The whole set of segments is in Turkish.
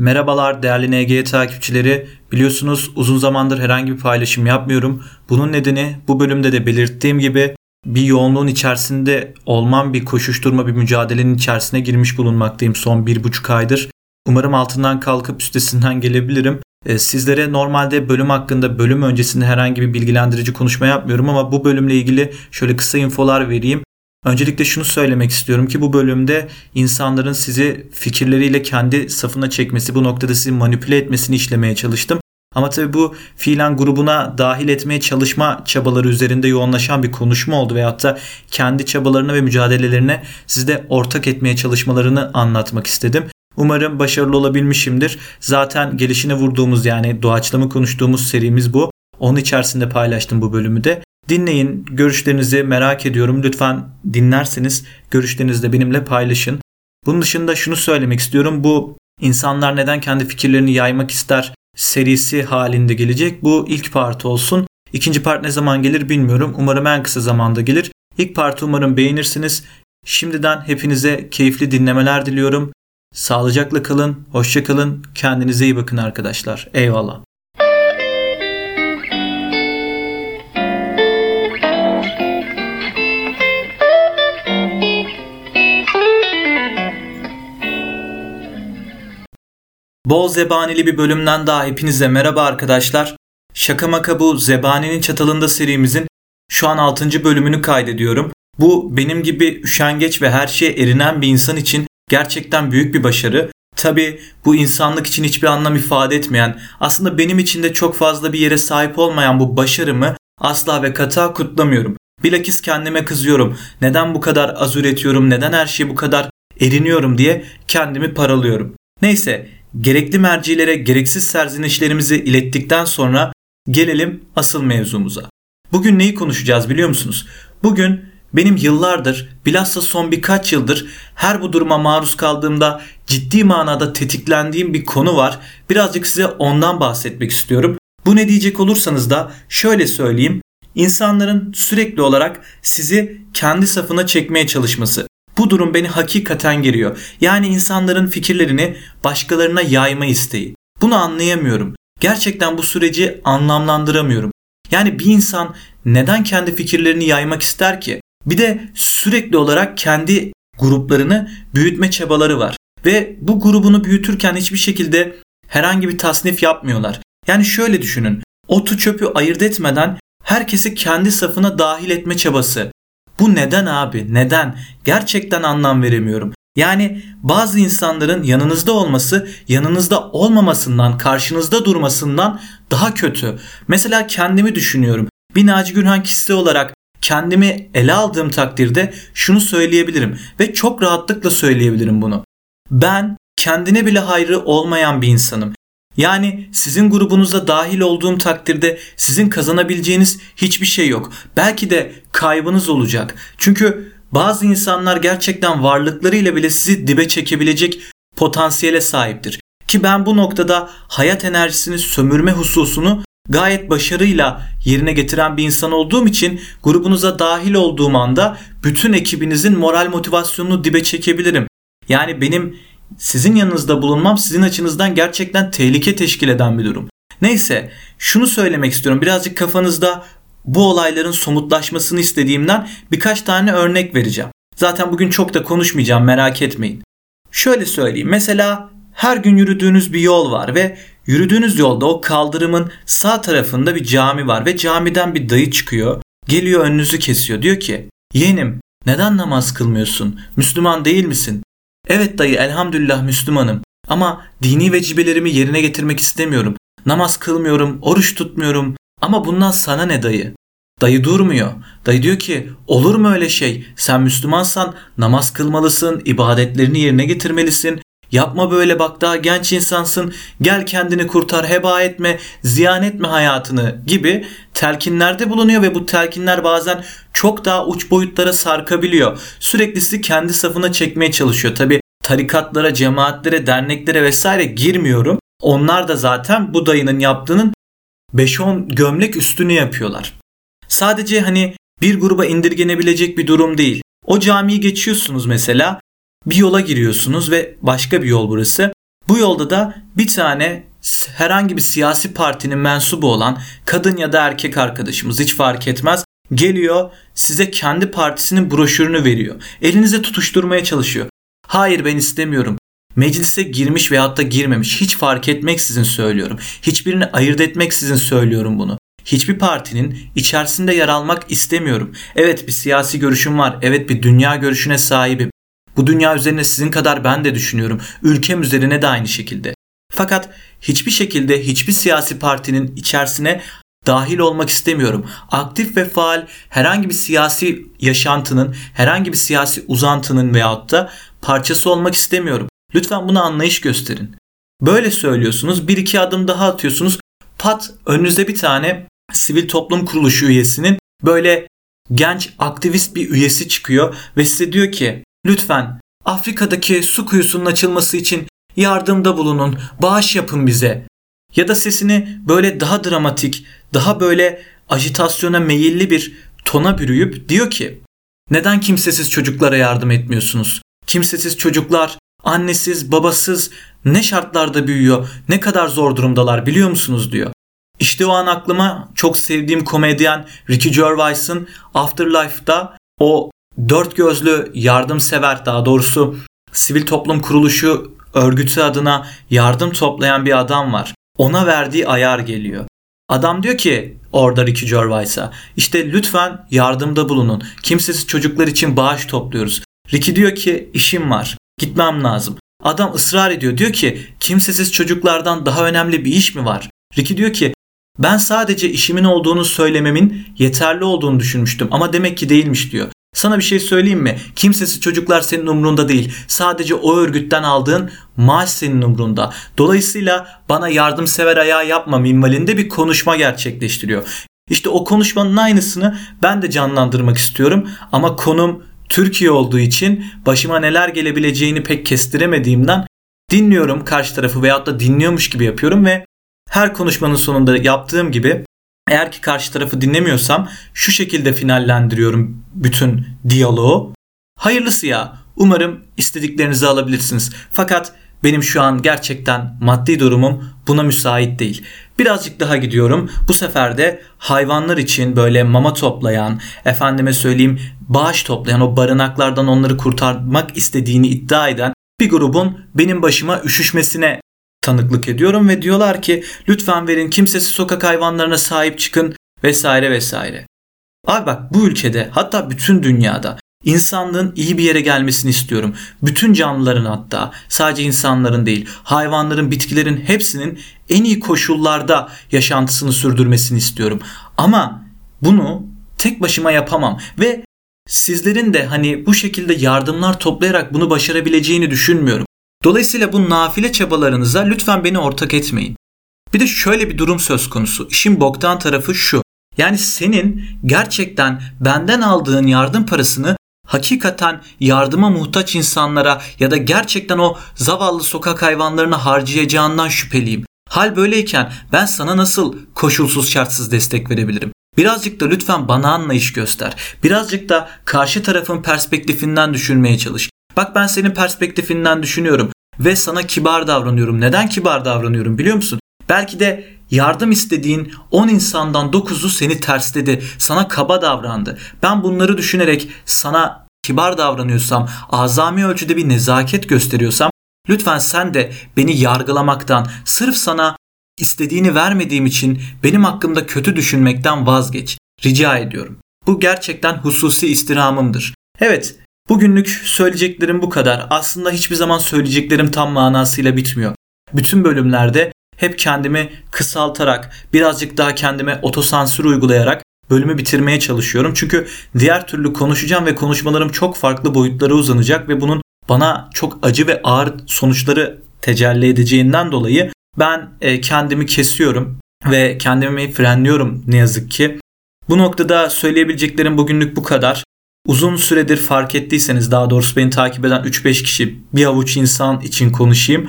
Merhabalar değerli NG takipçileri. Biliyorsunuz uzun zamandır herhangi bir paylaşım yapmıyorum. Bunun nedeni bu bölümde de belirttiğim gibi bir yoğunluğun içerisinde olmam bir koşuşturma bir mücadelenin içerisine girmiş bulunmaktayım son bir buçuk aydır. Umarım altından kalkıp üstesinden gelebilirim. Ee, sizlere normalde bölüm hakkında bölüm öncesinde herhangi bir bilgilendirici konuşma yapmıyorum ama bu bölümle ilgili şöyle kısa infolar vereyim. Öncelikle şunu söylemek istiyorum ki bu bölümde insanların sizi fikirleriyle kendi safına çekmesi, bu noktada sizi manipüle etmesini işlemeye çalıştım. Ama tabii bu fiilen grubuna dahil etmeye çalışma çabaları üzerinde yoğunlaşan bir konuşma oldu veyahut da kendi çabalarına ve mücadelelerine sizde ortak etmeye çalışmalarını anlatmak istedim. Umarım başarılı olabilmişimdir. Zaten gelişine vurduğumuz yani doğaçlama konuştuğumuz serimiz bu. Onun içerisinde paylaştım bu bölümü de. Dinleyin, görüşlerinizi merak ediyorum. Lütfen dinlerseniz görüşlerinizi de benimle paylaşın. Bunun dışında şunu söylemek istiyorum. Bu insanlar neden kendi fikirlerini yaymak ister serisi halinde gelecek. Bu ilk part olsun. İkinci part ne zaman gelir bilmiyorum. Umarım en kısa zamanda gelir. İlk partı umarım beğenirsiniz. Şimdiden hepinize keyifli dinlemeler diliyorum. Sağlıcakla kalın, hoşça kalın, kendinize iyi bakın arkadaşlar. Eyvallah. Bol zebanili bir bölümden daha hepinize merhaba arkadaşlar. Şaka maka bu Zebani'nin çatalında serimizin şu an 6. bölümünü kaydediyorum. Bu benim gibi üşengeç ve her şeye erinen bir insan için gerçekten büyük bir başarı. Tabi bu insanlık için hiçbir anlam ifade etmeyen, aslında benim için de çok fazla bir yere sahip olmayan bu başarımı asla ve kata kutlamıyorum. Bilakis kendime kızıyorum. Neden bu kadar az üretiyorum, neden her şeye bu kadar eriniyorum diye kendimi paralıyorum. Neyse gerekli mercilere gereksiz serzenişlerimizi ilettikten sonra gelelim asıl mevzumuza. Bugün neyi konuşacağız biliyor musunuz? Bugün benim yıllardır bilhassa son birkaç yıldır her bu duruma maruz kaldığımda ciddi manada tetiklendiğim bir konu var. Birazcık size ondan bahsetmek istiyorum. Bu ne diyecek olursanız da şöyle söyleyeyim. İnsanların sürekli olarak sizi kendi safına çekmeye çalışması. Bu durum beni hakikaten geriyor. Yani insanların fikirlerini başkalarına yayma isteği. Bunu anlayamıyorum. Gerçekten bu süreci anlamlandıramıyorum. Yani bir insan neden kendi fikirlerini yaymak ister ki? Bir de sürekli olarak kendi gruplarını büyütme çabaları var. Ve bu grubunu büyütürken hiçbir şekilde herhangi bir tasnif yapmıyorlar. Yani şöyle düşünün. Otu çöpü ayırt etmeden herkesi kendi safına dahil etme çabası. Bu neden abi? Neden? Gerçekten anlam veremiyorum. Yani bazı insanların yanınızda olması yanınızda olmamasından, karşınızda durmasından daha kötü. Mesela kendimi düşünüyorum. Bir Naci Gürhan kişisi olarak kendimi ele aldığım takdirde şunu söyleyebilirim ve çok rahatlıkla söyleyebilirim bunu. Ben kendine bile hayrı olmayan bir insanım. Yani sizin grubunuza dahil olduğum takdirde sizin kazanabileceğiniz hiçbir şey yok. Belki de kaybınız olacak. Çünkü bazı insanlar gerçekten varlıklarıyla bile sizi dibe çekebilecek potansiyele sahiptir. Ki ben bu noktada hayat enerjisini sömürme hususunu gayet başarıyla yerine getiren bir insan olduğum için grubunuza dahil olduğum anda bütün ekibinizin moral motivasyonunu dibe çekebilirim. Yani benim sizin yanınızda bulunmam sizin açınızdan gerçekten tehlike teşkil eden bir durum. Neyse şunu söylemek istiyorum birazcık kafanızda bu olayların somutlaşmasını istediğimden birkaç tane örnek vereceğim. Zaten bugün çok da konuşmayacağım merak etmeyin. Şöyle söyleyeyim mesela her gün yürüdüğünüz bir yol var ve yürüdüğünüz yolda o kaldırımın sağ tarafında bir cami var ve camiden bir dayı çıkıyor. Geliyor önünüzü kesiyor. Diyor ki yeğenim neden namaz kılmıyorsun? Müslüman değil misin? Evet dayı elhamdülillah Müslümanım ama dini vecibelerimi yerine getirmek istemiyorum. Namaz kılmıyorum, oruç tutmuyorum ama bundan sana ne dayı? Dayı durmuyor. Dayı diyor ki olur mu öyle şey? Sen Müslümansan namaz kılmalısın, ibadetlerini yerine getirmelisin. Yapma böyle bak daha genç insansın. Gel kendini kurtar, heba etme, ziyan etme hayatını gibi telkinlerde bulunuyor ve bu telkinler bazen çok daha uç boyutlara sarkabiliyor. Sürekli kendi safına çekmeye çalışıyor. Tabi tarikatlara, cemaatlere, derneklere vesaire girmiyorum. Onlar da zaten bu dayının yaptığının 5-10 gömlek üstünü yapıyorlar. Sadece hani bir gruba indirgenebilecek bir durum değil. O camiyi geçiyorsunuz mesela bir yola giriyorsunuz ve başka bir yol burası. Bu yolda da bir tane herhangi bir siyasi partinin mensubu olan kadın ya da erkek arkadaşımız hiç fark etmez geliyor size kendi partisinin broşürünü veriyor. Elinize tutuşturmaya çalışıyor. Hayır ben istemiyorum. Meclise girmiş veyahut da girmemiş hiç fark etmeksizin söylüyorum. Hiçbirini ayırt etmeksizin söylüyorum bunu. Hiçbir partinin içerisinde yer almak istemiyorum. Evet bir siyasi görüşüm var. Evet bir dünya görüşüne sahibim. Bu dünya üzerine sizin kadar ben de düşünüyorum. Ülkem üzerine de aynı şekilde. Fakat hiçbir şekilde hiçbir siyasi partinin içerisine dahil olmak istemiyorum. Aktif ve faal herhangi bir siyasi yaşantının, herhangi bir siyasi uzantının veyahut da parçası olmak istemiyorum. Lütfen buna anlayış gösterin. Böyle söylüyorsunuz, bir iki adım daha atıyorsunuz. Pat önünüze bir tane sivil toplum kuruluşu üyesinin böyle genç aktivist bir üyesi çıkıyor ve size diyor ki lütfen Afrika'daki su kuyusunun açılması için yardımda bulunun, bağış yapın bize. Ya da sesini böyle daha dramatik, daha böyle ajitasyona meyilli bir tona bürüyüp diyor ki neden kimsesiz çocuklara yardım etmiyorsunuz? Kimsesiz çocuklar annesiz, babasız ne şartlarda büyüyor, ne kadar zor durumdalar biliyor musunuz diyor. İşte o an aklıma çok sevdiğim komedyen Ricky Gervais'ın Afterlife'da o dört gözlü yardımsever daha doğrusu sivil toplum kuruluşu örgütü adına yardım toplayan bir adam var. Ona verdiği ayar geliyor. Adam diyor ki orada Ricky Gervais'a işte lütfen yardımda bulunun. Kimsesiz çocuklar için bağış topluyoruz. Ricky diyor ki işim var. Gitmem lazım. Adam ısrar ediyor. Diyor ki kimsesiz çocuklardan daha önemli bir iş mi var? Ricky diyor ki ben sadece işimin olduğunu söylememin yeterli olduğunu düşünmüştüm ama demek ki değilmiş diyor. Sana bir şey söyleyeyim mi? Kimsesiz çocuklar senin umrunda değil. Sadece o örgütten aldığın maaş senin umrunda. Dolayısıyla bana yardımsever ayağı yapma minvalinde bir konuşma gerçekleştiriyor. İşte o konuşmanın aynısını ben de canlandırmak istiyorum ama konum Türkiye olduğu için başıma neler gelebileceğini pek kestiremediğimden dinliyorum karşı tarafı veyahut da dinliyormuş gibi yapıyorum ve her konuşmanın sonunda yaptığım gibi eğer ki karşı tarafı dinlemiyorsam şu şekilde finallendiriyorum bütün diyaloğu. Hayırlısı ya. Umarım istediklerinizi alabilirsiniz. Fakat benim şu an gerçekten maddi durumum buna müsait değil. Birazcık daha gidiyorum. Bu sefer de hayvanlar için böyle mama toplayan, efendime söyleyeyim bağış toplayan o barınaklardan onları kurtarmak istediğini iddia eden bir grubun benim başıma üşüşmesine tanıklık ediyorum ve diyorlar ki lütfen verin kimsesiz sokak hayvanlarına sahip çıkın vesaire vesaire. Abi bak bu ülkede hatta bütün dünyada insanlığın iyi bir yere gelmesini istiyorum. Bütün canlıların hatta sadece insanların değil hayvanların bitkilerin hepsinin en iyi koşullarda yaşantısını sürdürmesini istiyorum. Ama bunu tek başıma yapamam ve sizlerin de hani bu şekilde yardımlar toplayarak bunu başarabileceğini düşünmüyorum. Dolayısıyla bu nafile çabalarınıza lütfen beni ortak etmeyin. Bir de şöyle bir durum söz konusu. İşin boktan tarafı şu. Yani senin gerçekten benden aldığın yardım parasını hakikaten yardıma muhtaç insanlara ya da gerçekten o zavallı sokak hayvanlarına harcayacağından şüpheliyim. Hal böyleyken ben sana nasıl koşulsuz şartsız destek verebilirim? Birazcık da lütfen bana anlayış göster. Birazcık da karşı tarafın perspektifinden düşünmeye çalış. Bak ben senin perspektifinden düşünüyorum ve sana kibar davranıyorum. Neden kibar davranıyorum biliyor musun? Belki de yardım istediğin 10 insandan 9'u seni tersledi, sana kaba davrandı. Ben bunları düşünerek sana kibar davranıyorsam, azami ölçüde bir nezaket gösteriyorsam lütfen sen de beni yargılamaktan, sırf sana istediğini vermediğim için benim hakkımda kötü düşünmekten vazgeç. Rica ediyorum. Bu gerçekten hususi istirhamımdır. Evet, Bugünlük söyleyeceklerim bu kadar. Aslında hiçbir zaman söyleyeceklerim tam manasıyla bitmiyor. Bütün bölümlerde hep kendimi kısaltarak, birazcık daha kendime otosansür uygulayarak bölümü bitirmeye çalışıyorum. Çünkü diğer türlü konuşacağım ve konuşmalarım çok farklı boyutlara uzanacak ve bunun bana çok acı ve ağır sonuçları tecelli edeceğinden dolayı ben e, kendimi kesiyorum ve kendimi frenliyorum ne yazık ki. Bu noktada söyleyebileceklerim bugünlük bu kadar. Uzun süredir fark ettiyseniz daha doğrusu beni takip eden 3-5 kişi bir avuç insan için konuşayım.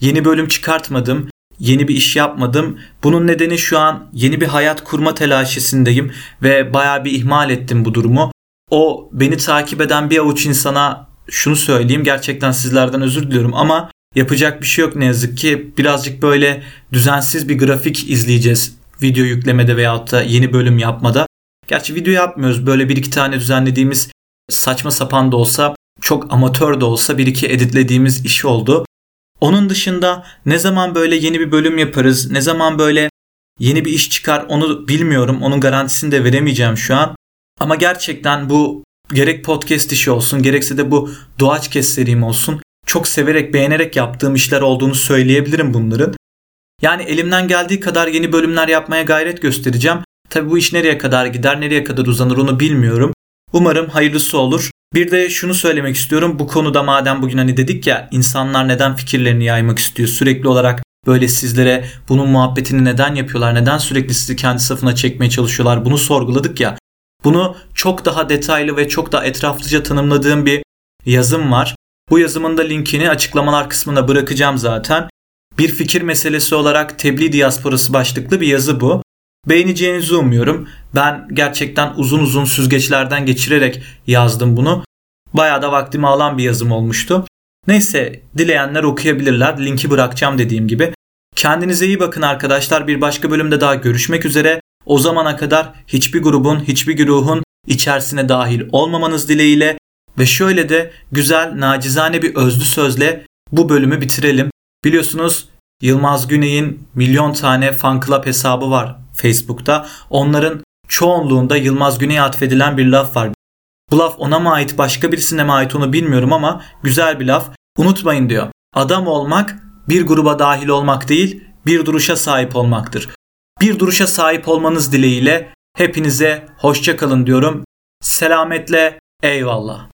Yeni bölüm çıkartmadım. Yeni bir iş yapmadım. Bunun nedeni şu an yeni bir hayat kurma telaşesindeyim ve baya bir ihmal ettim bu durumu. O beni takip eden bir avuç insana şunu söyleyeyim gerçekten sizlerden özür diliyorum ama Yapacak bir şey yok ne yazık ki. Birazcık böyle düzensiz bir grafik izleyeceğiz video yüklemede veyahut da yeni bölüm yapmada. Gerçi video yapmıyoruz. Böyle bir iki tane düzenlediğimiz saçma sapan da olsa çok amatör de olsa bir iki editlediğimiz iş oldu. Onun dışında ne zaman böyle yeni bir bölüm yaparız, ne zaman böyle yeni bir iş çıkar onu bilmiyorum. Onun garantisini de veremeyeceğim şu an. Ama gerçekten bu gerek podcast işi olsun gerekse de bu doğaç kes serim olsun çok severek beğenerek yaptığım işler olduğunu söyleyebilirim bunların. Yani elimden geldiği kadar yeni bölümler yapmaya gayret göstereceğim. Tabi bu iş nereye kadar gider, nereye kadar uzanır onu bilmiyorum. Umarım hayırlısı olur. Bir de şunu söylemek istiyorum. Bu konuda madem bugün hani dedik ya insanlar neden fikirlerini yaymak istiyor? Sürekli olarak böyle sizlere bunun muhabbetini neden yapıyorlar? Neden sürekli sizi kendi safına çekmeye çalışıyorlar? Bunu sorguladık ya. Bunu çok daha detaylı ve çok daha etraflıca tanımladığım bir yazım var. Bu yazımın da linkini açıklamalar kısmına bırakacağım zaten. Bir fikir meselesi olarak tebliğ diasporası başlıklı bir yazı bu. Beğeneceğinizi umuyorum. Ben gerçekten uzun uzun süzgeçlerden geçirerek yazdım bunu. Bayağı da vaktimi alan bir yazım olmuştu. Neyse dileyenler okuyabilirler. Linki bırakacağım dediğim gibi. Kendinize iyi bakın arkadaşlar. Bir başka bölümde daha görüşmek üzere. O zamana kadar hiçbir grubun, hiçbir güruhun içerisine dahil olmamanız dileğiyle ve şöyle de güzel, nacizane bir özlü sözle bu bölümü bitirelim. Biliyorsunuz Yılmaz Güney'in milyon tane fan club hesabı var Facebook'ta. Onların çoğunluğunda Yılmaz Güney'e atfedilen bir laf var. Bu laf ona mı ait başka birisine mi ait onu bilmiyorum ama güzel bir laf. Unutmayın diyor. Adam olmak bir gruba dahil olmak değil bir duruşa sahip olmaktır. Bir duruşa sahip olmanız dileğiyle hepinize hoşça kalın diyorum. Selametle eyvallah.